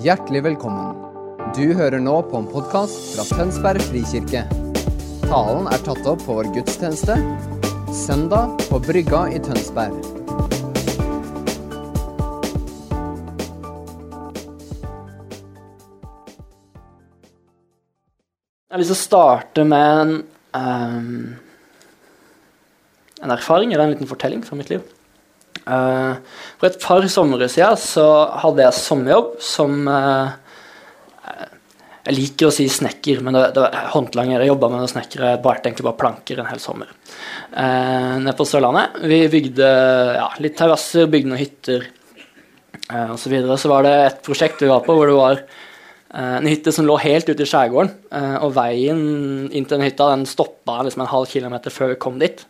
Hjertelig velkommen. Du hører nå på en podkast fra Tønsberg frikirke. Talen er tatt opp på vår gudstjeneste søndag på Brygga i Tønsberg. Jeg har lyst til å starte med en, um, en erfaring eller en liten fortelling fra mitt liv. Eh, for et par somre siden så hadde jeg sommerjobb som eh, Jeg liker å si snekker, men det, det var håndlanger. Jeg jobba med å snekre, barte egentlig bare planker en hel sommer. Uh, nede på Sørlandet. Vi bygde ja, litt terrasser, bygde noen hytter osv. Så, videre. så var det et prosjekt vi var på hvor det var en hytte som lå helt ute i skjærgården. og veien inn til den hytta den stoppa liksom en halv kilometer før vi kom dit.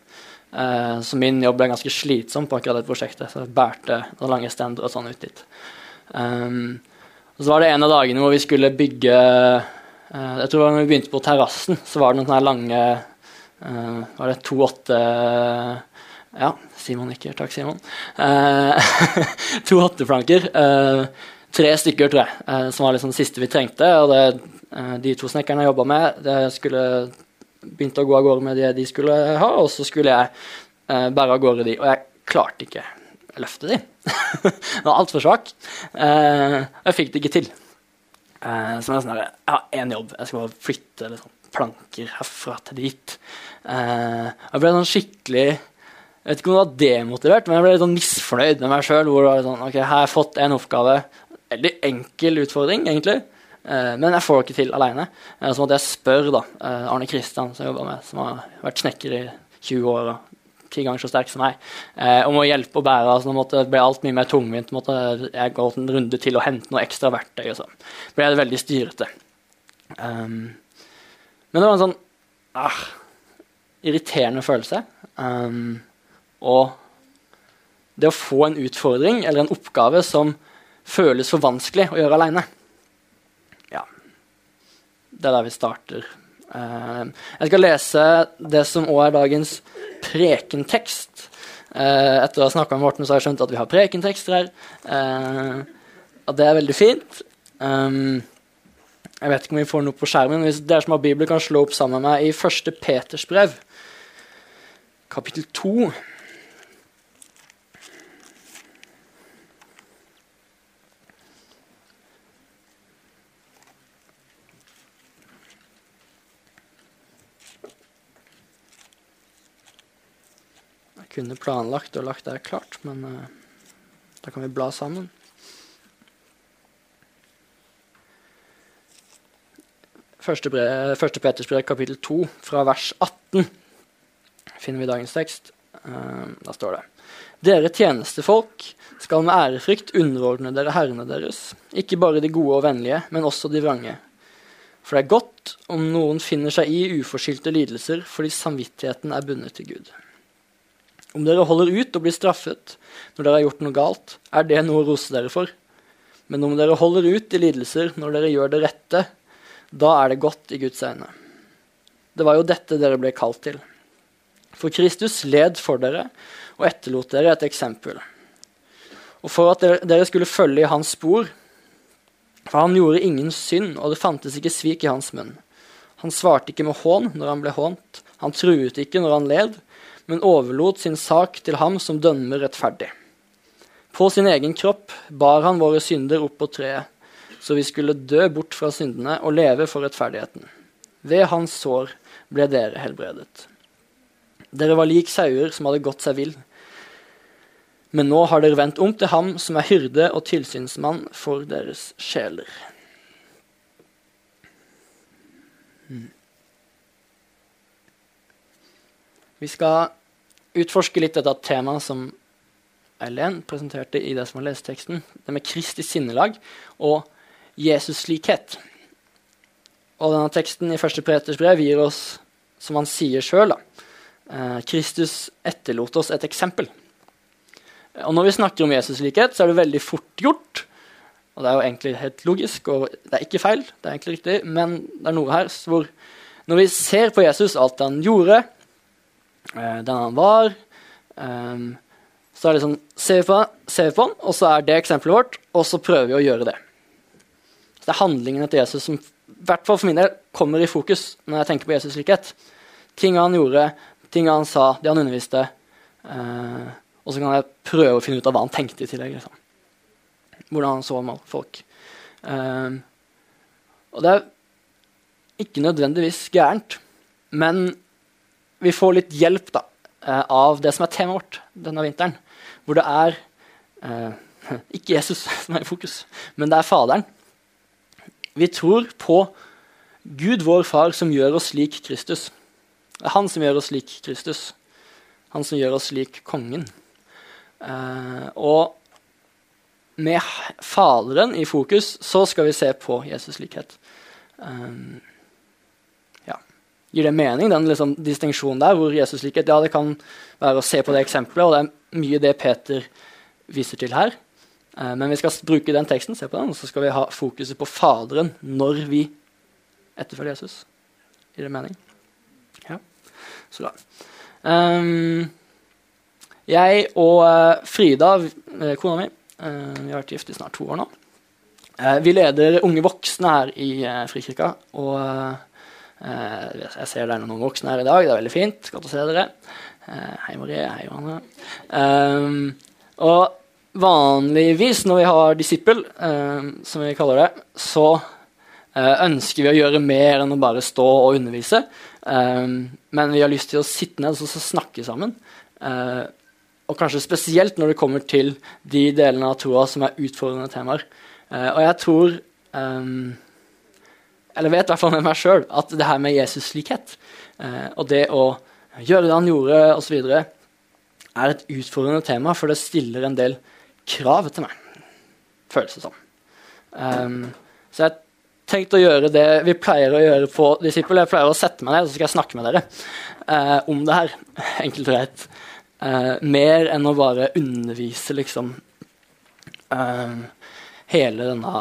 Uh, så min jobb ble ganske slitsom på akkurat det prosjektet. Så jeg bærte noen lange stender og sånn ut dit. Um, og så var det en av dagene hvor vi skulle bygge uh, Jeg tror det var når vi begynte på terrassen, så var det noen sånne lange uh, Var det to-åtte Ja, Simon nikker. Takk, Simon. to åtteflanker. tre stykker, tror jeg, som var liksom det siste vi trengte. Og det, de to snekkerne jeg jobba med, det skulle begynte å gå av gårde med det de skulle ha, og så skulle jeg eh, bære av gårde de. Og jeg klarte ikke å løfte de. jeg var altfor svak. Eh, jeg fikk det ikke til. Eh, så jeg, sånn jeg har én jobb, jeg skal bare flytte liksom, planker herfra til dit. Eh, jeg ble sånn skikkelig jeg vet ikke om det var demotivert, men jeg ble litt sånn misfornøyd med meg sjøl. Hvor det sånn, ok, her har jeg fått en oppgave. Veldig enkel utfordring, egentlig. Eh, men jeg får det ikke til aleine. Eh, så måtte jeg spørre eh, Arne Kristian, som jeg jobber med, som har vært snekker i 20 år og ti ganger så sterk som meg, om å hjelpe å bære. altså Det ble alt mye mer tungvint. måtte jeg gå en runde til og hente noe ekstra verktøy. og så ble det veldig styrete. Um, men det var en sånn ah, irriterende følelse. Um, og det å få en utfordring eller en oppgave som føles for vanskelig å gjøre aleine det er der vi starter. Uh, jeg skal lese det som òg er dagens prekentekst. Uh, etter å ha snakka med Morten, så har jeg skjønt at vi har prekentekster her. Uh, at det er veldig fint. Um, jeg vet ikke om vi får noe på skjermen. Hvis dere som har Bibelen, kan slå opp sammen med meg i 1. Peters brev, kapittel 2. kunne planlagt og lagt det klart, men uh, da kan vi bla sammen. Første, brev, første Peters brev, kapittel 2, fra vers 18, finner vi dagens tekst. Uh, da står det Dere tjenestefolk skal med ærefrykt underordne dere herrene deres, ikke bare de gode og vennlige, men også de vrange. For det er godt om noen finner seg i uforskyldte lidelser fordi samvittigheten er bundet til Gud. Om dere holder ut og blir straffet når dere har gjort noe galt, er det noe å rose dere for. Men om dere holder ut i lidelser når dere gjør det rette, da er det godt i Guds øyne. Det var jo dette dere ble kalt til. For Kristus led for dere og etterlot dere et eksempel. Og for at dere skulle følge i hans spor, for han gjorde ingen synd, og det fantes ikke svik i hans munn. Han svarte ikke med hån når han ble hånt, han truet ikke når han led, men overlot sin sak til ham som dømmer rettferdig. På sin egen kropp bar han våre synder opp på treet, så vi skulle dø bort fra syndene og leve for rettferdigheten. Ved hans sår ble dere helbredet. Dere var lik sauer som hadde gått seg vill. Men nå har dere vendt om til ham som er hyrde og tilsynsmann for deres sjeler. Hmm. Vi skal utforske litt dette temaet som Eileen presenterte i det som var leseteksten. Det med Kristi sinnelag og Jesus-likhet. Og denne teksten i 1. Peters brev gir oss, som han sier sjøl, eh, Kristus etterlot oss et eksempel. Og når vi snakker om Jesus-likhet, så er det veldig fort gjort. Og det er jo egentlig helt logisk, og det er ikke feil, det er egentlig riktig, men det er noe her hvor når vi ser på Jesus, alt han gjorde, den han var. Um, så er det sånn Ser vi på, ser vi på han, og så er det eksempelet vårt, og så prøver vi å gjøre det. Så det er handlingene til Jesus som i hvert fall for min del kommer i fokus når jeg tenker på Jesus likhet. Ting han gjorde, ting han sa, det han underviste. Uh, og så kan jeg prøve å finne ut av hva han tenkte i tillegg. Liksom. Hvordan han så folk. Eh, og det er ikke nødvendigvis gærent, men vi får litt hjelp da, eh, av det som er temaet vårt denne vinteren. Hvor det er eh, ikke Jesus som er i fokus, men det er Faderen. Vi tror på Gud, vår Far, som gjør oss lik Kristus. Det er han som gjør oss lik Kristus. Han som gjør oss lik kongen. Eh, og med Faderen i fokus så skal vi se på Jesus likhet. Ja. Gir det mening, den liksom, distinksjonen der, hvor Jesus likhet Ja, det kan være å se på det eksempelet, og det er mye det Peter viser til her. Eh, men vi skal bruke den teksten, se på den, og så skal vi ha fokuset på Faderen når vi etterfølger Jesus. Gir det mening? Ja. Så da. Um, jeg og uh, Frida, kona mi, vi har vært gift i snart to år nå. Vi leder unge voksne her i Frikirka. Og jeg ser det er noen voksne her i dag. Det er veldig fint. Godt å se dere. hei, Marie. Hei, Johanne. Um, og vanligvis når vi har disippel, som vi kaller det, så ønsker vi å gjøre mer enn å bare stå og undervise. Men vi har lyst til å sitte ned og snakke sammen. Og kanskje spesielt når det kommer til de delene av troa som er utfordrende temaer. Og jeg tror Eller vet i hvert fall med meg sjøl at det her med Jesus-likhet eh, og det å gjøre det han gjorde, osv., er et utfordrende tema, for det stiller en del krav til meg, føles det som. Um, så jeg tenkte å gjøre det vi pleier å gjøre på Disippel. Jeg pleier å sette meg ned og så skal jeg snakke med dere eh, om det her. Enkelt og greit. Eh, mer enn å bare undervise, liksom, eh, hele denne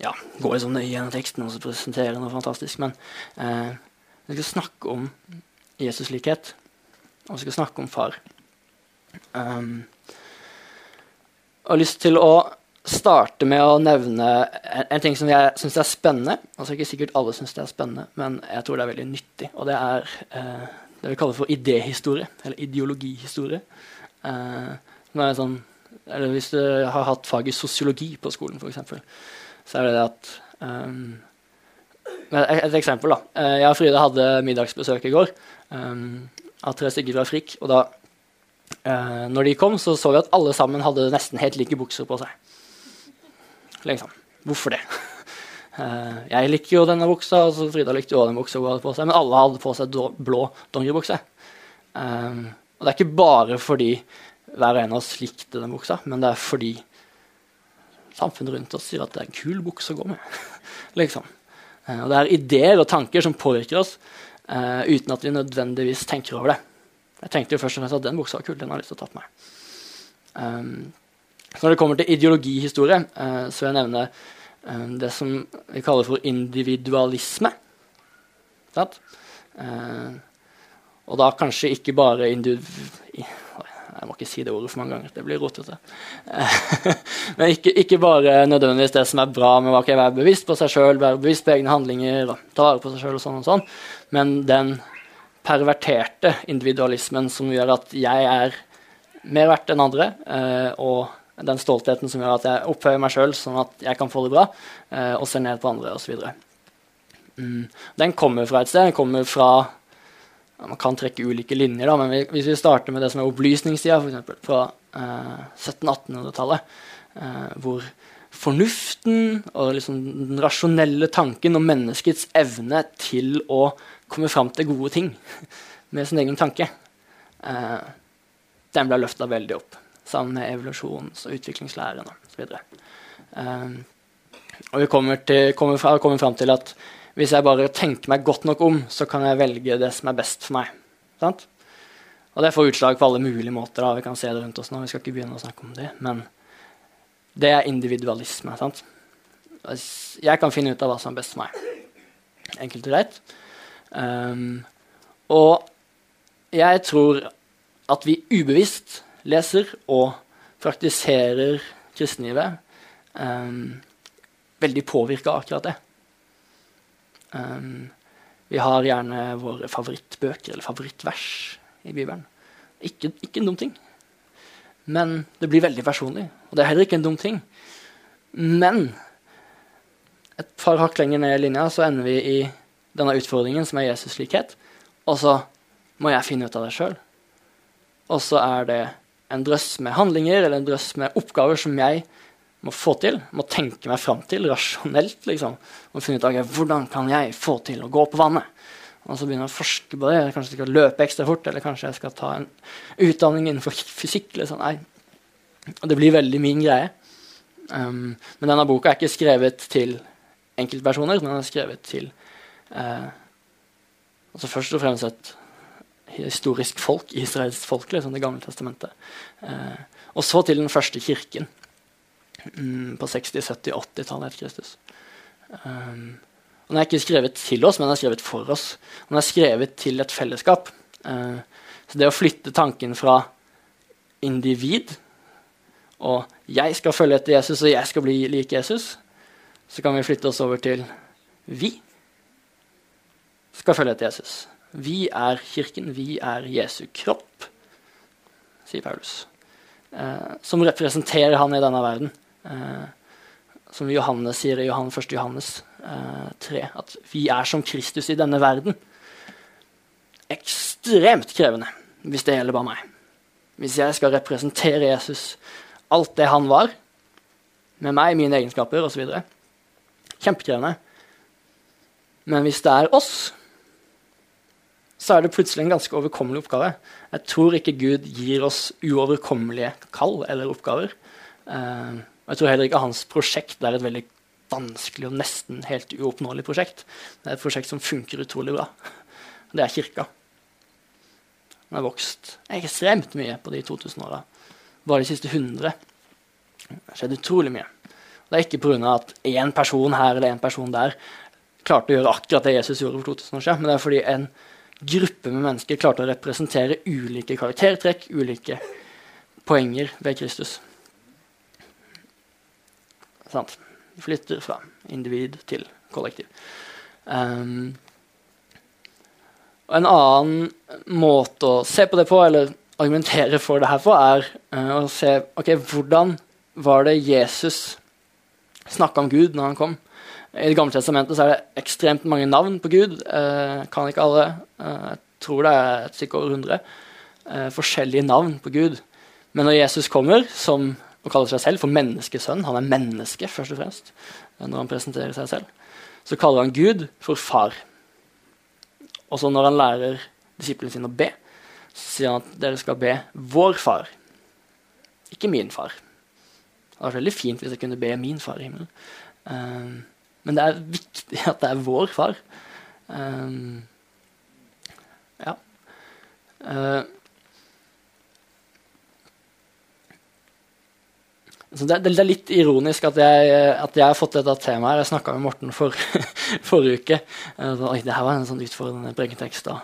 ja, Gå liksom nøye gjennom teksten og så presentere noe fantastisk. Men eh, vi skal snakke om Jesus-likhet, og vi skal snakke om far. Um, jeg har lyst til å starte med å nevne en, en ting som jeg syns er spennende. Altså Ikke sikkert alle syns det er spennende, men jeg tror det er veldig nyttig. Og det er eh, det vi kaller for idéhistorie, eller ideologihistorie. Eh, sånn, eller hvis du har hatt faget sosiologi på skolen, f.eks., så er det det at um, et, eksempel, da. Eh, jeg og Frida hadde middagsbesøk i går um, av tre stykker fra Frikk. Og da uh, når de kom, så så vi at alle sammen hadde nesten helt like bukser på seg. Liksom. Hvorfor det? Uh, jeg liker jo denne buksa, og Frida likte jo den buksa hun hadde på seg, men alle hadde på seg blå dongeribukse. Um, og det er ikke bare fordi hver og en av oss likte den buksa, men det er fordi samfunnet rundt oss sier at det er en kul bukse å gå med. liksom. Uh, og det er ideer og tanker som påvirker oss uh, uten at vi nødvendigvis tenker over det. Jeg tenkte jo først og fremst at den buksa var kul, den har jeg lyst til å ta på meg. Um, når det kommer til ideologihistorie, uh, så vil jeg nevne uh, det som vi kaller for individualisme. Uh, og da kanskje ikke bare individu... Jeg må ikke si det ordet for mange ganger. Det blir rotete. Men ikke, ikke, bare nødvendigvis det som er bra med å være bevisst på seg sjøl, være bevisst på egne handlinger, ta vare på seg sjøl og sånn og sånn, men den perverterte individualismen som gjør at jeg er mer verdt enn andre, og den stoltheten som gjør at jeg opphøyer meg sjøl sånn at jeg kan få det bra, eh, og ser ned på andre osv. Mm. Den kommer fra et sted. Den kommer fra Man kan trekke ulike linjer, da, men hvis vi starter med det som er opplysningstida, f.eks. fra eh, 1700-1800-tallet, eh, hvor fornuften og liksom den rasjonelle tanken og menneskets evne til å komme fram til gode ting med sin egen tanke, eh, den ble løfta veldig opp sammen med evolusjons- og utviklingslæren osv. Eh, og vi kommer, til, kommer, fra, kommer fram til at hvis jeg bare tenker meg godt nok om, så kan jeg velge det som er best for meg. Sant? Og det får utslag på alle mulige måter. Da. Vi kan se det rundt oss nå. Vi skal ikke begynne å snakke om det. Men det er individualisme. Sant? Jeg kan finne ut av hva som er best for meg. Enkelt og greit. Um, og jeg tror at vi ubevisst leser og praktiserer kristenlivet um, veldig påvirka akkurat det. Um, vi har gjerne våre favorittbøker eller favorittvers i Bibelen. Ikke, ikke, en dum ting. Men det blir veldig personlig. Og det er heller ikke en dum ting. Men et par hakk lenger ned i linja så ender vi i denne utfordringen som er Jesus-likhet. Og så må jeg finne ut av det sjøl. Og så er det en drøss med handlinger eller en drøss med oppgaver som jeg må få til, må tenke meg fram til rasjonelt. liksom, og finne ut okay, hvordan kan jeg få til å gå på vannet. Og så begynner jeg å forske på det. Kanskje jeg skal løpe ekstra fort, eller kanskje jeg skal ta en utdanning innenfor fysikk. Liksom. Nei. Og det blir veldig min greie. Um, men denne boka er ikke skrevet til enkeltpersoner, men den er skrevet til uh, altså først og fremst et historisk folk, israelsk folk, liksom, Det gamle testamentet. Uh, og så til den første kirken på 60-, 70-, 80-tallet etter Kristus. Um, den er ikke skrevet til oss, men den er skrevet for oss. Den er skrevet til et fellesskap. Uh, så det å flytte tanken fra individ og 'jeg skal følge etter Jesus, og jeg skal bli lik Jesus', så kan vi flytte oss over til 'vi skal følge etter Jesus'. Vi er kirken, vi er Jesu kropp, sier Paulus. uh, som representerer han i denne verden. Eh, som Johannes sier i Johan, 1. Johannes eh, 3, at vi er som Kristus i denne verden. Ekstremt krevende, hvis det gjelder bare meg. Hvis jeg skal representere Jesus, alt det han var, med meg, mine egenskaper osv. Kjempekrevende. Men hvis det er oss, så er det plutselig en ganske overkommelig oppgave. Jeg tror ikke Gud gir oss uoverkommelige kall eller oppgaver. Uh, og jeg tror heller ikke hans prosjekt er et veldig vanskelig og nesten helt uoppnåelig prosjekt. Det er et prosjekt som funker utrolig bra. Det er kirka. Den har vokst ekstremt mye på de 2000 åra. Bare de siste 100. Det har skjedd utrolig mye. Det er ikke pga. at én person her eller én person der klarte å gjøre akkurat det Jesus gjorde for 2000 år siden, men det er fordi en gruppe med mennesker klarte å representere ulike karaktertrekk, ulike poenger ved Kristus. Sant? Flytter fra individ til kollektiv. Um, og en annen måte å se på det på, eller argumentere for det her på, er uh, å se ok, hvordan var det Jesus snakka om Gud når han kom. I Det gamle testamentet så er det ekstremt mange navn på Gud. Uh, kan ikke alle. Uh, jeg tror det er et stykke over 100 forskjellige navn på Gud. Men når Jesus kommer som og kaller seg selv for menneskesønn. Han er menneske, først og fremst, når han presenterer seg selv. Så kaller han Gud for far. Og så når han lærer disiplene sine å be, så sier han at dere skal be vår far, ikke min far. Det hadde vært veldig fint hvis jeg kunne be min far i himmelen. Um, men det er viktig at det er vår far. Um, ja. Uh, Det, det, er litt ironisk at jeg, at jeg har fått dette temaet. her. Jeg snakka med Morten for, forrige uke. Så, Oi, det her var en sånn utfordrende prekentekst. da.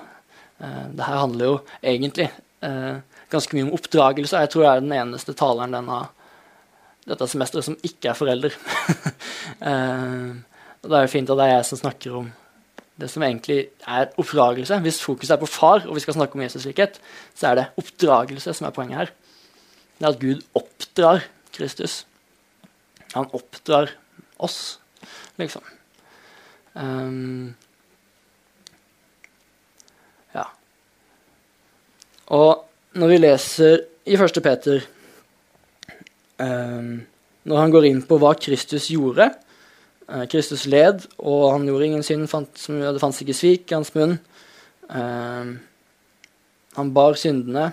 Uh, det her handler jo egentlig uh, ganske mye om oppdragelse. Jeg tror jeg er den eneste taleren denne, dette semesteret som ikke er forelder. uh, og det er jo fint at det er jeg som snakker om det som egentlig er oppdragelse. Hvis fokuset er på far, og vi skal snakke om Jesus-likhet, så er det oppdragelse som er poenget her. Det er at Gud oppdrar Kristus. Han oppdrar oss, liksom. Um, ja. Og når vi leser i 1. Peter um, Når han går inn på hva Kristus gjorde uh, Kristus led, og han gjorde ingen synd, fant, det fantes ikke svik i hans munn. Um, han bar syndene,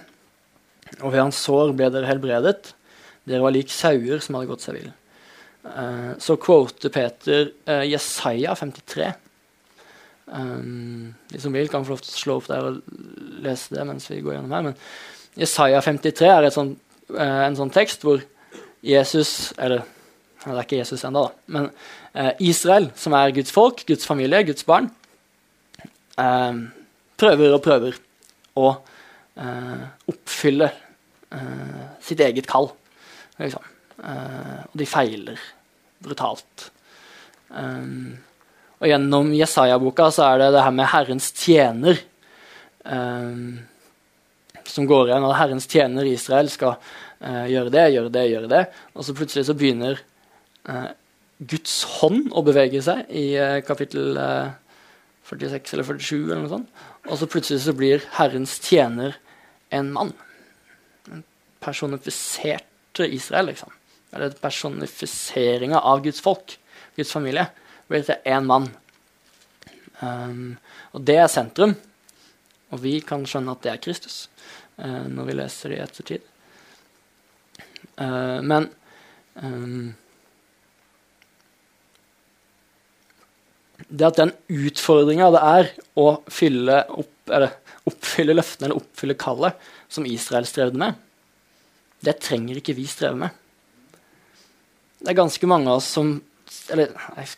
og ved hans sår ble dere helbredet. Dere var lik sauer som hadde gått seg vill. Uh, så quoter Peter uh, Jesaja 53. Um, de som vil, kan få lov til å slå opp der og lese det mens vi går gjennom her. Men Jesaja 53 er sånt, uh, en sånn tekst hvor Jesus Eller det er ikke Jesus ennå, da. Men Israel, som er Guds folk, Guds familie, Guds barn, prøver og prøver å oppfylle sitt eget kall. Liksom. Uh, og de feiler brutalt. Um, og gjennom Jesaja-boka så er det det her med Herrens tjener um, som går igjen. Og Herrens tjener Israel skal uh, gjøre det, gjøre det, gjøre det. Og så plutselig så begynner uh, Guds hånd å bevege seg i kapittel 46 eller 47 eller noe sånt. Og så plutselig så blir Herrens tjener en mann. En personifisert Israel, liksom. Eller personifiseringa av Guds folk. Guds familie, blir til én mann. Um, og det er sentrum. Og vi kan skjønne at det er Kristus uh, når vi leser det i ettertid. Uh, men um, Det at den utfordringa det er å fylle opp, eller, oppfylle løftene eller oppfylle kallet som Israel strevde med, det trenger ikke vi streve med. Det er ganske mange av oss som eller jeg,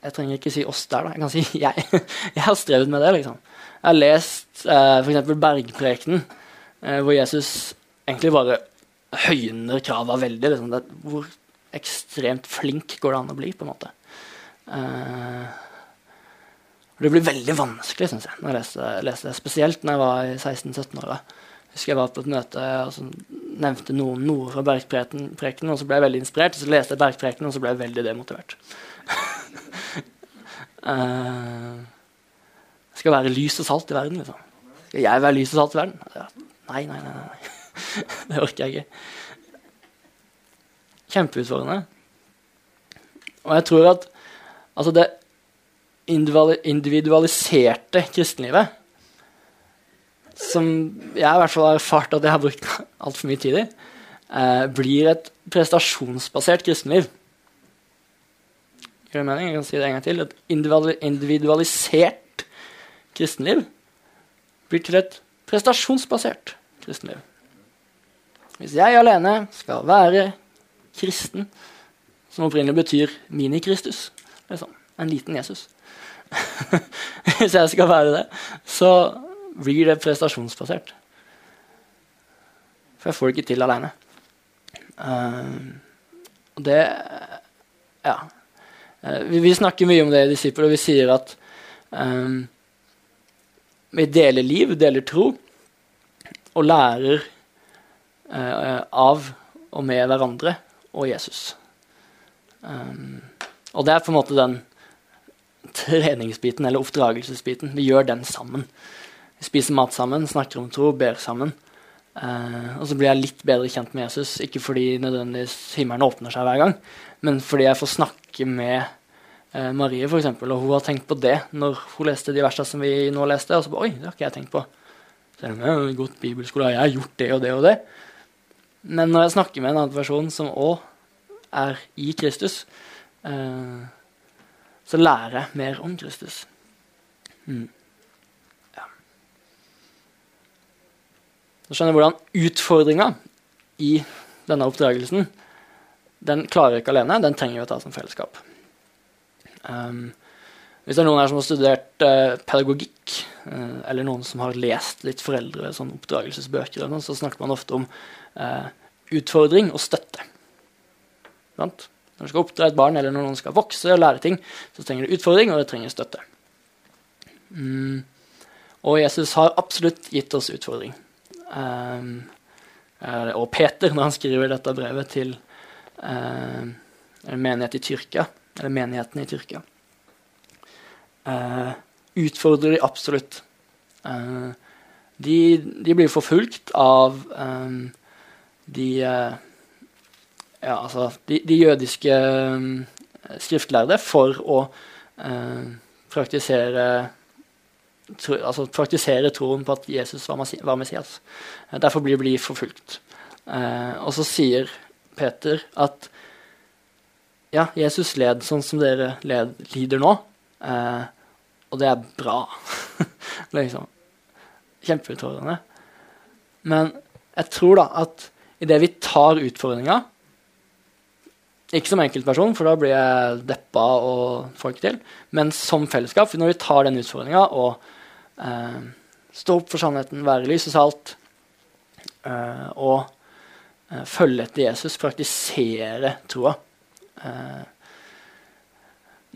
jeg, trenger ikke si oss der, da. Jeg kan si jeg. Jeg har strevd med det. liksom. Jeg har lest eh, f.eks. Bergprekenen, eh, hvor Jesus egentlig bare høyner krava veldig. Liksom. Det, hvor ekstremt flink går det an å bli, på en måte. Eh, det blir veldig vanskelig, syns jeg, når jeg leste, leser det. Spesielt når jeg var i 16-17-åra husker jeg var på et møte og så nevnte noen noe fra Bergprekenen, og så ble jeg veldig inspirert. Og Så leste jeg Bergprekenen, og så ble jeg veldig demotivert. uh, skal være lys og salt i verden, liksom. Skal jeg være lys og salt i verden? Ja. Nei, nei, nei. nei. det orker jeg ikke. Kjempeutfordrende. Og jeg tror at altså det individualiserte kristenlivet som jeg i hvert fall har erfart at jeg har brukt altfor mye tid i, eh, blir et prestasjonsbasert kristenliv. Gjør det mening? Jeg kan si det en gang til. Et individualisert kristenliv blir til et prestasjonsbasert kristenliv. Hvis jeg alene skal være kristen, som opprinnelig betyr mini-Kristus, liksom, en liten Jesus Hvis jeg skal være det, så blir det prestasjonsbasert. For jeg får det ikke til aleine. Uh, det Ja. Uh, vi, vi, snakker mye om det i disipler, og vi sier at um, vi deler liv, deler tro, og lærer uh, av og med hverandre og Jesus. Um, og det er på en måte den treningsbiten eller oppdragelsesbiten. Vi gjør den sammen. Spiser mat sammen, snakker om tro, ber sammen. Uh, og så blir jeg litt bedre kjent med Jesus, ikke fordi nødvendigvis himmelen åpner seg hver gang, men fordi jeg får snakke med uh, Marie, eksempel, og hun har tenkt på det når hun leste de versene som vi nå leste. Og så bare, Oi, det har ikke jeg tenkt på. Så er det, gått bibelskole, og jeg har gjort det og det og det? Men når jeg snakker med en annen person som òg er i Kristus, uh, så lærer jeg mer om Kristus. Mm. Så skjønner jeg hvordan utfordringa i denne oppdragelsen den klarer vi ikke alene, den trenger vi å ta som fellesskap. Um, hvis det er noen her som har studert uh, pedagogikk, uh, eller noen som har lest litt foreldre, sånn oppdragelsesbøker, noe, så snakker man ofte om uh, utfordring og støtte. Når du skal oppdra et barn, eller når noen skal vokse og lære ting, så trenger du utfordring, og det trenger støtte. Mm. Og Jesus har absolutt gitt oss utfordring. Um, og Peter, når han skriver dette brevet til uh, en menighet i Tyrkia, eller menigheten i Tyrkia, uh, utfordrer de absolutt. Uh, de, de, blir forfulgt av de ja, altså, de, de jødiske um, skriftlærde for å praktisere tro, altså, praktisere troen på at Jesus var, var Messias. Eh, derfor blir de forfulgt. Eh, og så sier Peter at ja, Jesus led sånn som dere led, lider nå, eh, og det er bra. liksom. Kjempeutfordrende. Men jeg tror da at idet vi tar utfordringa ikke som enkeltperson, for da blir jeg deppa og får ikke til. Men som fellesskap, når vi tar den utfordringa og eh, står opp for sannheten, være lys og salt, eh, og eh, følge etter Jesus, praktisere troa, eh,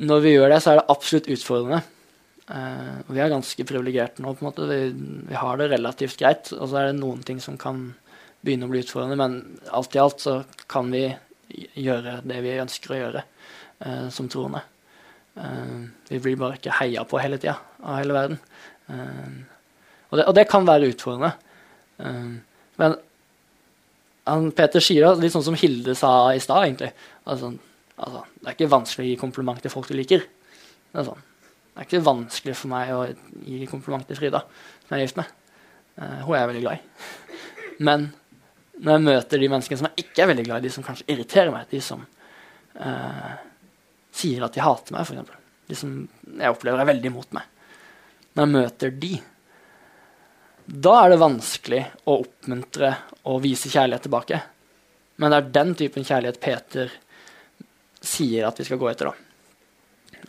når vi gjør det, så er det absolutt utfordrende. og vi er ganske privilegerte nå. på en måte. Vi, vi, har det relativt greit. Og så er det noen ting som kan begynne å bli utfordrende, men alt i alt så kan vi gjøre det vi ønsker å gjøre eh, som troende. Eh, vi blir bare ikke heia på hele tida av hele verden. Og det, og, det, kan være utfordrende. men han, Peter sier det litt sånn som Hilde sa i stad, egentlig. Altså, altså, det er ikke vanskelig å gi kompliment til folk du liker. Det er, sånn. det er ikke vanskelig for meg å gi kompliment til Frida, som jeg er gift med. Uh, hun er jeg veldig glad i. Men når jeg møter de menneskene som jeg ikke er veldig glad i, de som kanskje irriterer meg, de som uh, sier at de hater meg, f.eks., de som jeg opplever er veldig imot meg Når jeg møter de, da er det vanskelig å oppmuntre og vise kjærlighet tilbake. Men det er den typen kjærlighet Peter sier at vi skal gå etter. da.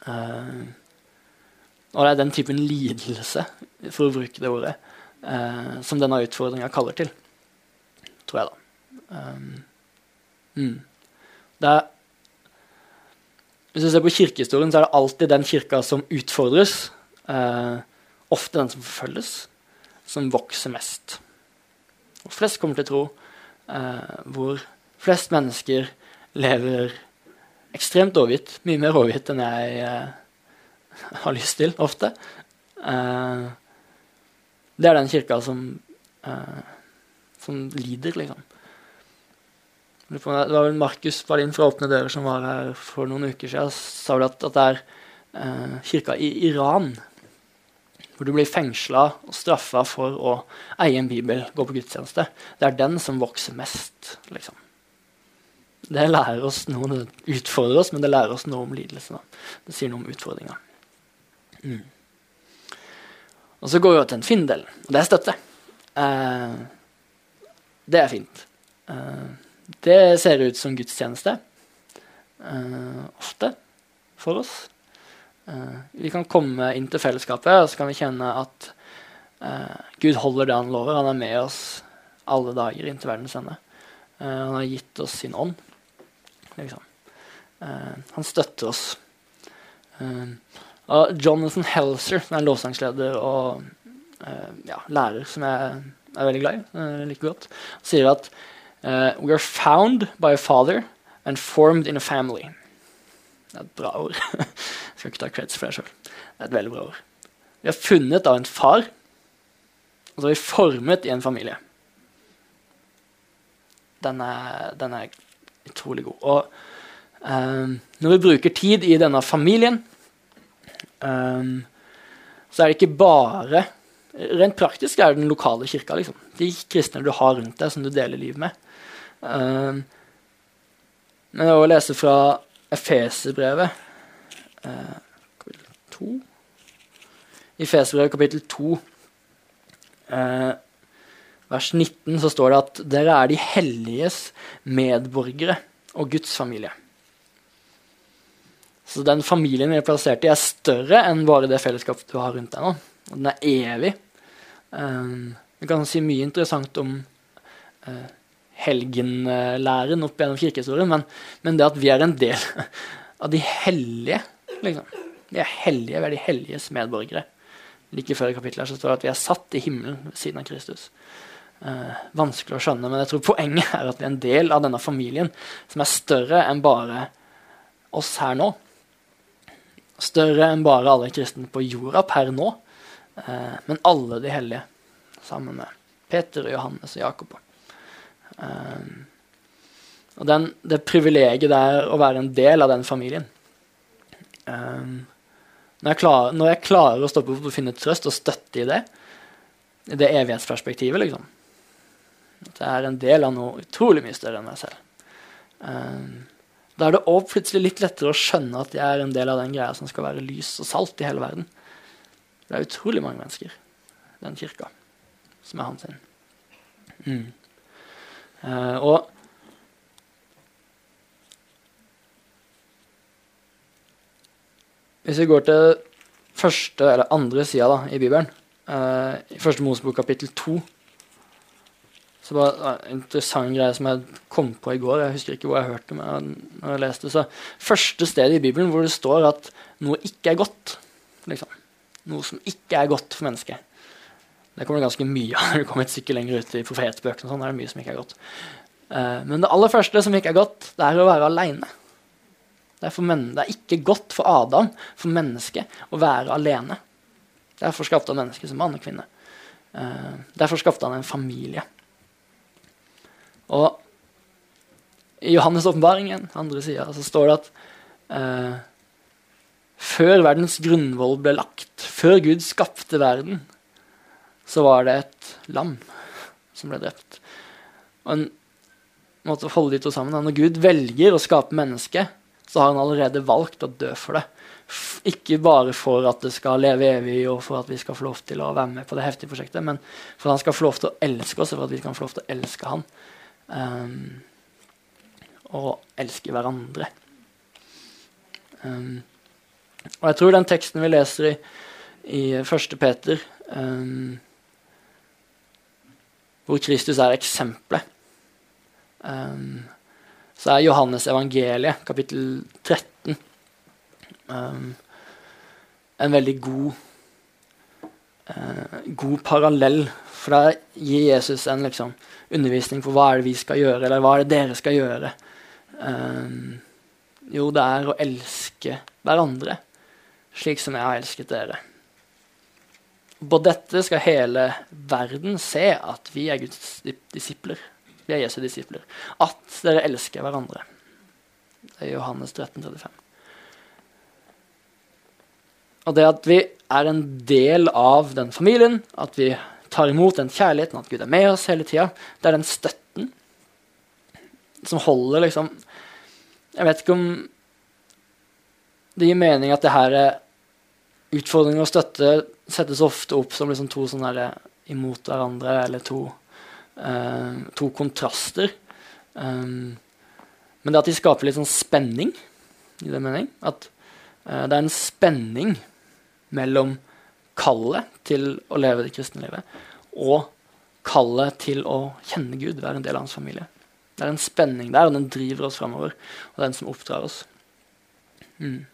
Uh, og det er den typen lidelse, for å bruke det ordet, uh, som denne utfordringa kaller til. Tror jeg, da. Um, mm. det er, hvis du ser på kirkehistorien, så er det alltid den kirka som utfordres. Uh, ofte den som forfølges som vokser mest. Og flest kommer til tro uh, hvor flest mennesker lever ekstremt overgitt. Mye mer overgitt enn jeg uh, har lyst til, ofte. Eh, det er den kirka som, eh, som lider, liksom. Det var vel Markus Berlin fra Åpne dører som var her for noen uker siden. sa vel at, at det er eh, kirka i Iran hvor du blir fengsla og straffa for å eie en bibel, gå på gudstjeneste. Det er den som vokser mest, liksom. Det lærer oss noe, det utfordrer oss, men det lærer oss noe om lidelse. Det sier noe om utfordringa. Mm. Og så går vi til en fin del, og det er støtte. Eh, det er fint. Eh, det ser ut som gudstjeneste eh, ofte for oss. Uh, vi kan komme inn til fellesskapet og så kan vi kjenne at Gud holder det han lover. Han er med oss alle dager inn til verdens ende. Han har gitt oss sin ånd. Liksom. han støtter oss. og Jonathan Helser, er lovsangsleder og ja, lærer som jeg er veldig glad i, like godt, sier at We are found by a father and formed in a family. Det er et bra ord. Jeg skal ikke ta creds for det sjøl. Det er et veldig bra ord. Vi er funnet av en far, og så er vi formet i en familie. Den er, den er utrolig god. Og um, når vi bruker tid i denne familien, um, så er det ikke bare Rent praktisk er det den lokale kirka. Liksom. De kristne du har rundt deg, som du deler liv med. Uh, men å lese fra Efeserbrevet uh, kapittel 2 I Efeserbrevet kapittel 2 uh, vers 19 så står det at dere er de helliges medborgere og Guds familie. Så den familien vi er plassert i, er større enn bare det fellesskapet du har rundt deg nå. Og den er evig. Um, vi kan si mye interessant om uh, helgenlæren opp gjennom kirkehistorien, men, men, det at vi er en del av de hellige liksom. Vi er hellige, vi er de helliges medborgere. Like før i kapittelet så står det at vi er satt i himmelen ved siden av Kristus. Eh, vanskelig å skjønne, men jeg tror poenget er at vi er en del av denne familien som er større enn bare oss her nå. Større enn bare alle kristne på jorda per nå, eh, men alle de hellige sammen med Peter, Johannes og Jakob. Um, og den, det privilegiet det er å være en del av den familien. Um, når, jeg klarer, når, jeg klarer, å stoppe opp og finne trøst og støtte i det, i det evighetsperspektivet, liksom At jeg er en del av noe utrolig mye større enn meg selv. Da er det òg plutselig litt lettere å skjønne at jeg er en del av den greia som skal være lys og salt i hele verden. Det er utrolig mange mennesker den kirka som er hans sin. Mm. Uh, og Hvis vi går til første eller andre sida i Bibelen, uh, i første Mosebok kapittel 2, Så bare En interessant greie som jeg kom på i går. Jeg husker ikke hvor jeg hørte det, men når jeg leste så Første sted i Bibelen hvor det står at noe ikke er godt. Liksom. Noe som ikke er godt for mennesket. Det kommer det ganske mye av når du kommer et stykke lenger ut i profetbøkene. Sånn, er mye som ikke er godt. Uh, men det aller første som ikke er godt, det er å være aleine. Det, det, er ikke godt for Adam, for mennesket, å være alene. Derfor skapte han mennesket som mann og kvinne. Uh, derfor skapte han en familie. Og i Johannes' åpenbaringen, andre sida, så står det at uh, før verdens grunnvoll ble lagt, før Gud skapte verden, så var det et lam som ble drept. Og en måte å holde de to sammen. Når Gud velger å skape mennesket, så har han allerede valgt å dø for det. Ikke bare for at det skal leve evig, og for at vi skal få lov til å være med på det heftige prosjektet, men for at han skal få lov til å elske oss, og for at vi kan få lov til å elske han. Um, og elske hverandre. Um, og jeg tror den teksten vi leser i, i 1. Peter, um, hvor Kristus er eksempelet, um, så er Johannes evangeliet, kapittel 13, um, en veldig god, uh, god parallell. For der gir Jesus en liksom, undervisning for hva er det vi skal gjøre, eller hva er det dere skal gjøre. Jo, det er å elske hverandre slik som jeg har elsket dere. På dette skal hele verden se at vi er Guds disipler. Vi er Jesu disipler. At dere elsker hverandre. Det er Johannes 13, 35. Og det at vi er en del av den familien, at vi tar imot den kjærligheten, at Gud er med oss hele tida, det er den støtten som holder liksom Jeg vet ikke om det gir mening at det her er utfordring og støtte settes ofte opp som liksom to sånne der, imot hverandre, eller to, uh, to kontraster. Um, men det at de skaper litt sånn spenning, i det mening. At uh, det er en spenning mellom kallet til å leve det kristne livet og kallet til å kjenne Gud, være en del av hans familie. Det er en spenning der, og den driver oss framover. Og den som oppdrar oss. Mm.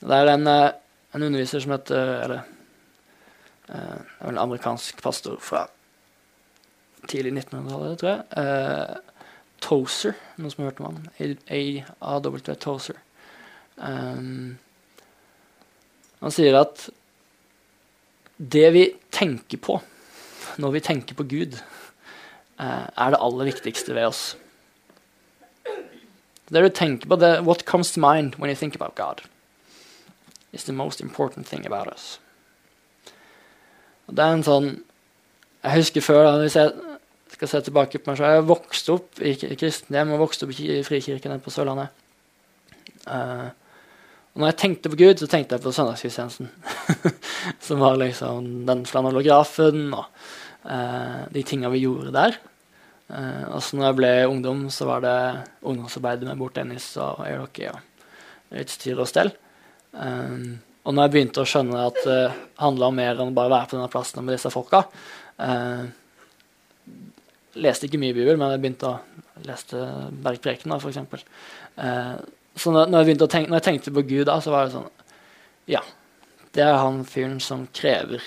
Det er en, eh, en underviser som heter Eller uh, en amerikansk pastor fra tidlig 1900-tallet, tror jeg. Uh, Tozer, noen som har hørt om han? A-W Tozer. Um, han sier at det vi tenker på når vi tenker på Gud, er det aller viktigste ved oss. Det du tenker på, det, What comes to mind when you think about God? Is the most important thing about us. Og det er en sånn Jeg husker før, da, hvis jeg skal se tilbake på meg selv, jeg vokste opp i kristenhjem og vokste opp i frikirken på Sørlandet. Uh, og når jeg tenkte på Gud, så tenkte jeg på søndagsgudstjenesten. som var liksom den flanellografen og uh, de tinga vi gjorde der. Uh, og så når jeg ble ungdom, så var det ungdomsarbeidet med bordtennis og airhockey og utstyr styr og stell. Um, og når jeg begynte å skjønne at det uh, handla om mer enn bare å være på denne plassen med disse folka uh, Leste ikke mye Bibel, men jeg begynte å leste Bergpreken, f.eks. Uh, så når, når, jeg tenke, når, jeg tenkte på Gud, da, så var det sånn Ja, det er han fyren som krever.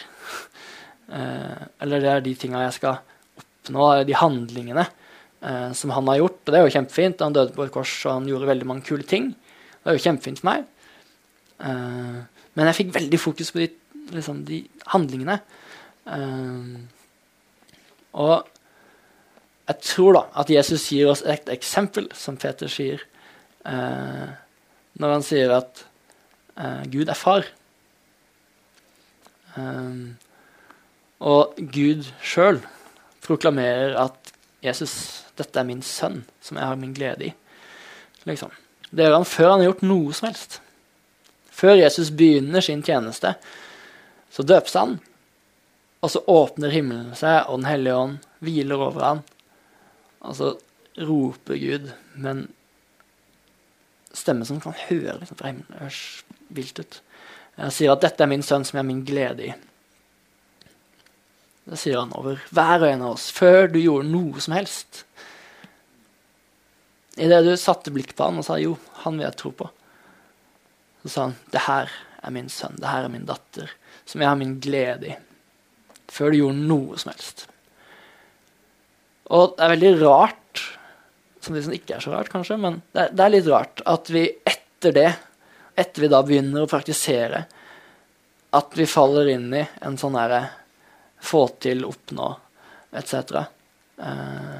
Uh, eller det er de tinga jeg skal oppnå, de handlingene uh, som han har gjort. Og det er jo kjempefint. Han døde på et kors, og han gjorde veldig mange kule ting. Det er jo kjempefint for meg. Uh, men jeg fikk veldig fokus på de, liksom, de handlingene. Uh, og jeg tror da at Jesus gir oss et eksempel, som Peter sier, uh, når han sier at Gud er far. og Gud sjøl proklamerer at Jesus, dette er min sønn, som jeg har min glede i. Liksom. Det gjør han før han har gjort noe som helst. Før Jesus begynner sin tjeneste, så døpes han. Og så åpner himmelen seg, og Den hellige ånd hviler over han. Og så roper Gud med en stemme som kan høre liksom, fra himmelen. Det høres vilt ut. Han sier at 'dette er min sønn, som jeg har min glede i'. Det sier han over hver og en av oss, før du gjorde noe som helst. Idet du satte blikk på han og sa 'jo, han vil jeg tro på', så sa han 'det her er min sønn, det her er min datter', som jeg har min glede i. Før du gjorde noe som helst. Og det er veldig rart, som det ikke er så rart, kanskje, men det er, det er litt rart at vi etter det, etter vi da begynner å praktisere, at vi faller inn i en sånn derre få til, oppnå, etc. Uh,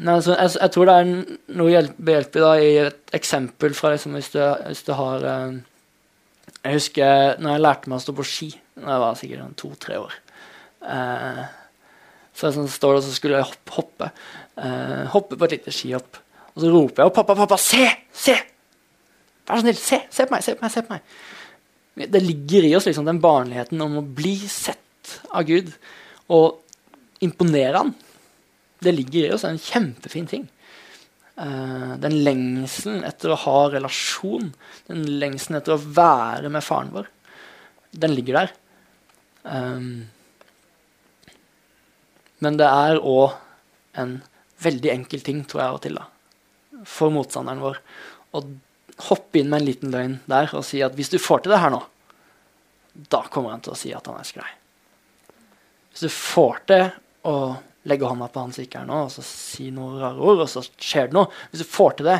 Nei, altså, jeg, jeg, tror det er noe hjelp, behjelpelig da, i et eksempel fra liksom, hvis, du, hvis, du, har eh, Jeg husker når jeg lærte meg å stå på ski da jeg var sikkert sånn to-tre år. Eh, så jeg sånn, står der, så skulle jeg hoppe. Hoppe, eh, hoppe på et lite skihopp. Og så roper jeg opp 'Pappa, pappa, se! Se! Vær så snill, se! Se på meg! Se på meg! se på meg!' Det ligger i oss liksom, den barnligheten om å bli sett av Gud og imponere Han det ligger i oss en kjempefin ting. Uh, den lengselen etter å ha relasjon, den lengselen etter å være med faren vår, den ligger der. Um, men det er òg en veldig enkel ting, tror jeg av og til, da, for motstanderen vår å hoppe inn med en liten løgn der og si at hvis du får til det her nå, da kommer han til å si at han elsker deg. Hvis du får til å legge hånda på han som ikke er nå, og så si noen rare ord, og så skjer det noe. Hvis du får til det,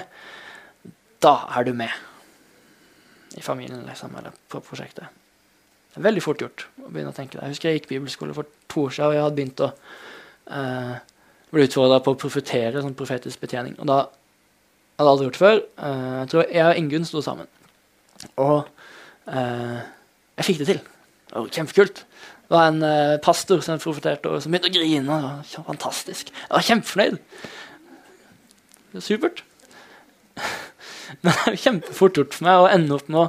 da er du med i familien liksom, eller på prosjektet. Det er veldig fort gjort å begynne å tenke det. Jeg husker jeg gikk bibelskole for to år siden, og jeg hadde begynt å eh, bli utfordra på å profetere, sånn profetisk betjening. Og da hadde jeg aldri gjort det før. Eh, jeg tror jeg og Ingunn sto sammen. Og eh, jeg fikk det til. Det var kjempekult. Det var en uh, pastor som profeterte og som begynte å grine. Det fantastisk. Jeg var kjempefornøyd. Det var supert. Men det er kjempefort gjort for meg å ende opp med å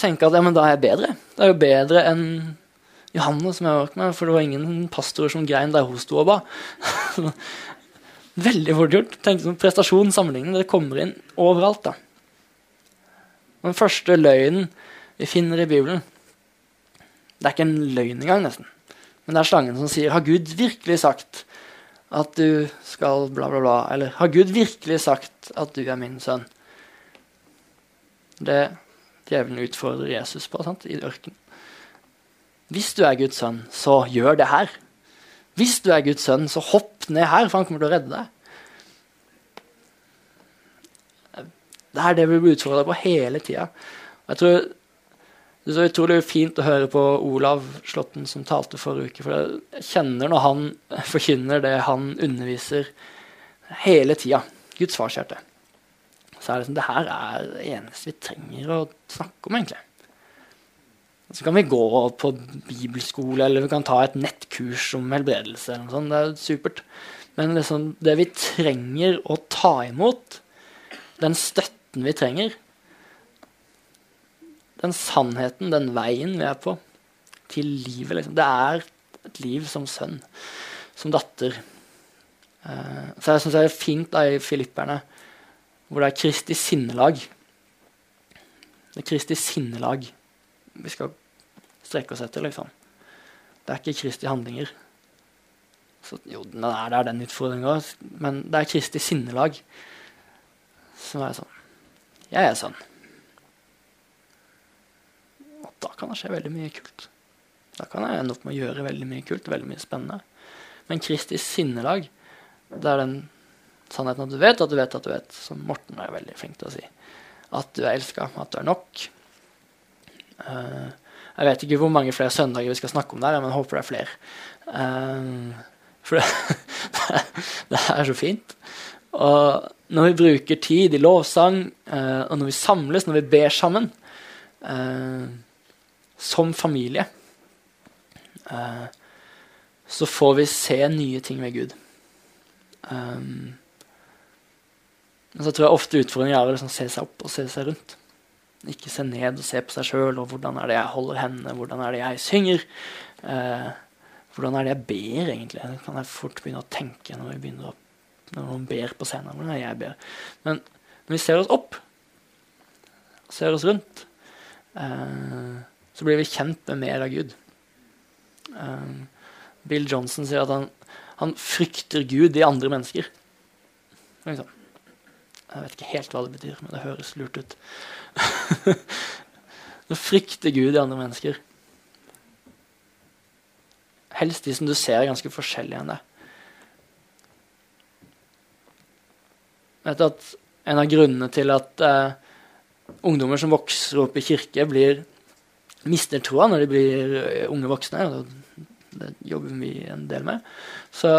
tenke at ja, men da er jeg bedre. Det er jo bedre enn Johanne, som jeg var med, for det var ingen pastorer som grein der hun sto og ba. Veldig fort gjort. Tenk som prestasjon sammenlignet. Det kommer inn overalt. da. Den første løgnen vi finner i Bibelen, det er ikke en løgn engang, nesten. Men det er slangen som sier 'Har Gud virkelig sagt at du skal bla, bla, bla?' Eller 'Har Gud virkelig sagt at du er min sønn?' Det djevelen utfordrer Jesus på sant, i ørkenen. Hvis du er Guds sønn, så gjør det her. Hvis du er Guds sønn, så hopp ned her, for han kommer til å redde deg. Det er det vi blir utfordra på hele tida. Jeg tror det er så utrolig fint å høre på Olav Slåtten som talte forrige uke. For jeg kjenner når han forkynner det han underviser hele tida. Guds farskjerte. Så er det sånn, det her er det eneste vi trenger å snakke om, egentlig. Så kan vi gå på bibelskole, eller vi kan ta et nettkurs om helbredelse. eller noe sånt. Det er supert. Men liksom, det vi trenger å ta imot, den støtten vi trenger, den sannheten, den veien vi er på, til livet. Liksom. Det er et liv som sønn, som datter. Uh, så jeg syns det er fint da, i Filipperne, hvor det er Kristi sinnelag. Det er Kristi sinnelag vi skal strekke oss etter, liksom. Det er ikke Kristi handlinger. Så, jo, det er den utfordringa, men det er Kristi sinnelag som er sånn Jeg er sånn da kan det skje veldig mye kult. Da kan jeg ende opp med å gjøre veldig mye kult, veldig mye spennende. Men Kristi sinnelag, det er den sannheten at du vet at du vet at du vet, som Morten er veldig flink til å si. At du er elska, at du er nok. Uh, jeg vet ikke hvor mange flere søndager vi skal snakke om der, men jeg håper det er flere. Uh, for det, det, er så fint. Og når vi bruker tid i lovsang, uh, og når vi samles, når vi ber sammen uh, som familie, uh, så får vi se nye ting ved Gud. Um, så tror jeg ofte utfordringen er å liksom se seg opp og se seg rundt. Ikke se ned og se på seg sjøl, og hvordan er det jeg holder hendene, hvordan er det jeg synger? Uh, hvordan er det jeg ber, egentlig? Det kan jeg fort begynne å tenke når vi begynner å, når noen ber på scenen. Hvordan er det jeg ber? Men når vi ser oss opp, ser oss rundt uh, så blir vi kjent med mer av Gud. Um, Bill Johnson sier at han, han frykter Gud i andre mennesker. Liksom. Jeg vet ikke helt hva det betyr, men det høres lurt ut. Nå frykter Gud i andre mennesker. Helst de som du ser er ganske forskjellige enn deg. Vet du at En av grunnene til at uh, ungdommer som vokser opp i kirke, blir, mister troa når de blir uh, unge voksne, og det jobber vi en del med, så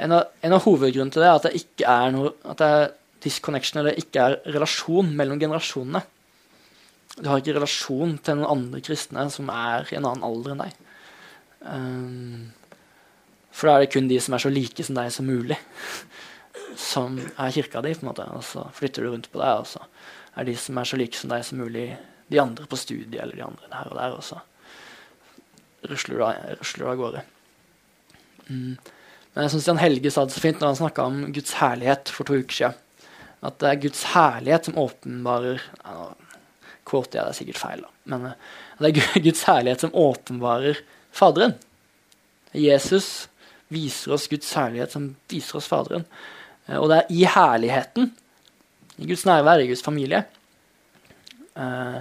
en av, en av hovedgrunnene til det er at det ikke er noe at det er disconnection, eller ikke er relasjon mellom generasjonene. Du har ikke relasjon til noen andre kristne som er i en annen alder enn deg. Um, for da er det kun de som er så like som deg som mulig, som er kirka di. på en måte, Og så flytter du rundt på deg, og så er de som er så like som deg som mulig, de andre på studiet eller de andre der og der. Og så rusler du av, gårde. Mm. Men jeg syns Jan Helge sa det så fint når han snakka om Guds herlighet for to uker siden. At det er Guds herlighet som åpenbarer nå kvoter jeg det er sikkert feil, da. Men uh, det er Guds herlighet som åpenbarer Faderen. Jesus viser oss Guds herlighet som viser oss Faderen. Uh, og det er i herligheten, i Guds nærvær, i Guds familie, uh,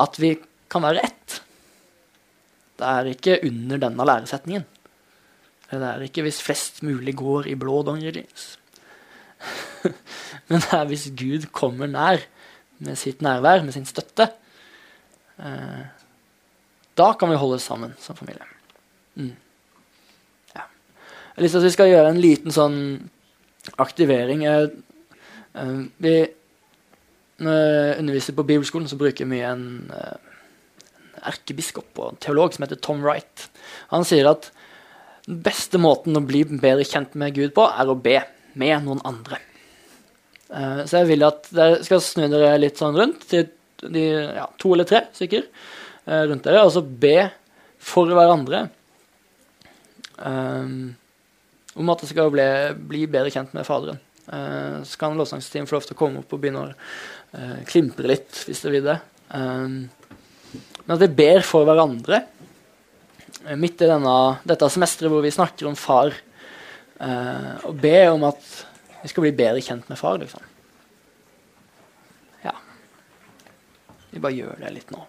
at vi kan være ett. Det er ikke under denne læresetningen. Det er ikke hvis flest mulig går i blå dongerilins. Men det er hvis Gud kommer nær med sitt nærvær, med sin støtte. Eh, da kan vi holde sammen som familie. Mm. Ja. Jeg har lyst til at vi skal gjøre en liten sånn aktivering. Eh, eh, vi når jeg underviser på bibelskolen, så bruker mye en, en erkebiskop og en teolog som heter Tom Wright. Han sier at den beste måten å bli bedre kjent med Gud på, er å be med noen andre. Uh, så jeg vil at dere skal snu dere litt sånn rundt til de, ja, to eller tre stykker uh, rundt dere, og så be for hverandre um, om at dere skal bli, bli, bedre kjent med Faderen. Uh, så kan lovsangsteamet få lov til å komme opp og begynne å klimpre litt, hvis dere vil det. Um, men at vi ber for hverandre midt i denne, dette semesteret hvor vi snakker om far, og ber om at vi skal bli bedre kjent med far, liksom. Ja. Vi bare gjør det litt nå.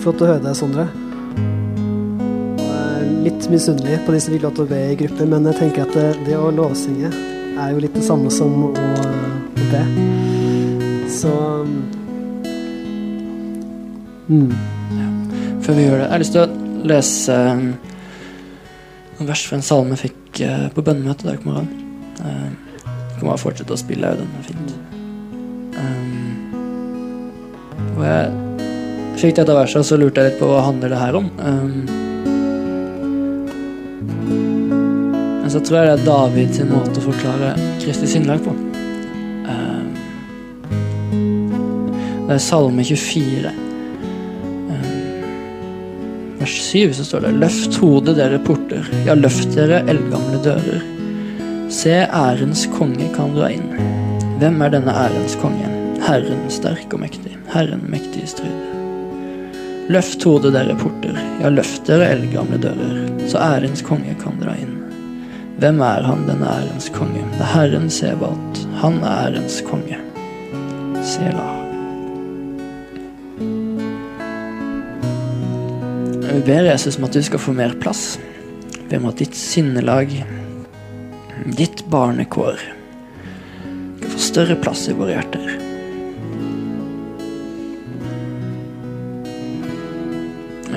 Flott å høre deg, Sondre. Jeg er litt misunnelig på de som fikk lov til å be i grupper, men jeg tenker at det, det å lovsynge er jo litt det samme som å, å be. Så mm. ja. Før vi gjør det, jeg har lyst til å lese um, noen vers fra en salme jeg fikk uh, på bønnemøtet i dag på morgenen. Uh, kan bare fortsette å spille den er fint. Um, Og jeg fikk dette verset, så lurte jeg litt på hva handler det her om. Um, men så tror jeg det er David sin måte å forklare Kristi sinnlag på. Um, det er Salme 24. Um, vers 7 så står det Løft hodet, dere porter, ja, løft dere eldgamle dører. Se, ærens konge kan dra inn. Hvem er denne ærens konge? Herren sterk og mektig, Herren mektig i strid. Løft hodet, dere porter, ja, løft dere eldgamle dører, så ærens konge kan dra inn. Hvem er han, denne ærens konge? Det er Herren Sebat, han er ærens konge. Sela. Vi ber Jesus om at du skal få mer plass. Vi ber om at ditt sinnelag, ditt barnekår, skal få større plass i våre hjerter.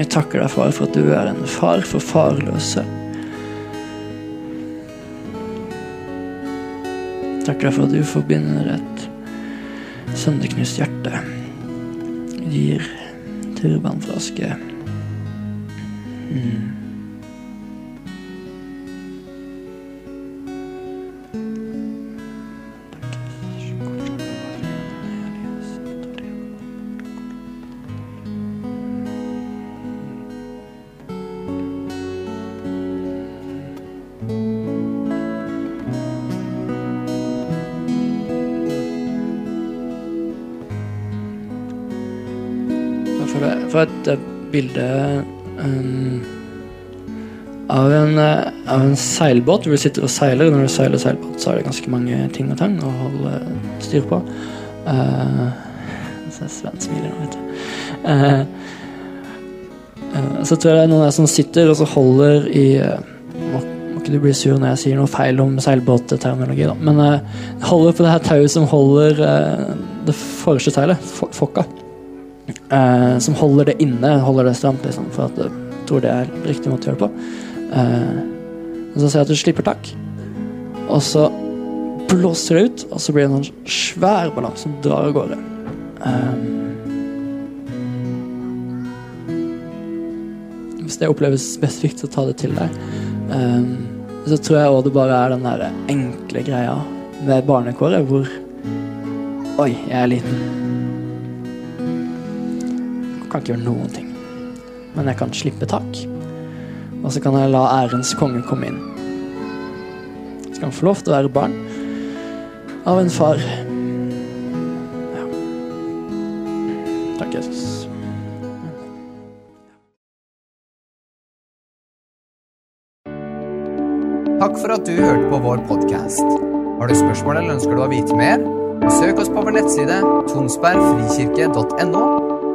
Jeg takker deg, far, for at du er en far for farløse. Takker deg for at du forbinder et sønderknust hjerte. Gir turbanflaske. Mm. Bilde um, av, en, eh, av en seilbåt hvor du sitter og seiler. Når du seiler seilbåt, så er det ganske mange ting og tang å holde styr på. Uh, så Sven smiler nå, vet du. Uh, uh, så tror jeg det er noen der som sitter og så holder i må, ikke du bli sur når jeg sier noe feil om seilbåtterminologi, da. Men holder på det her tauet som holder det forreste seilet, fo- fokka. Eh, som holder det inne, holder det stramt, liksom, for at jeg tror det er riktig måte å gjøre det på. Eh, så ser jeg at du slipper tak, og så blåser det ut, og så blir det en sånn svær ballong som drar av gårde. Eh, hvis det oppleves spesifikt, så ta det til deg. Eh, så tror jeg òg det bare er den der enkle greia med barnekåret, hvor Oi, jeg er liten kan ikke gjøre noen ting. Men jeg kan slippe tak. Og så kan jeg la ærens konge komme inn. Så kan han få lov til å være barn av en far. Ja. Takk, Jesus. Takk for at du hørte på vår podkast. Har du spørsmål eller ønsker du å vite mer? Søk oss på vår nettside tonsbergfrikirke.no.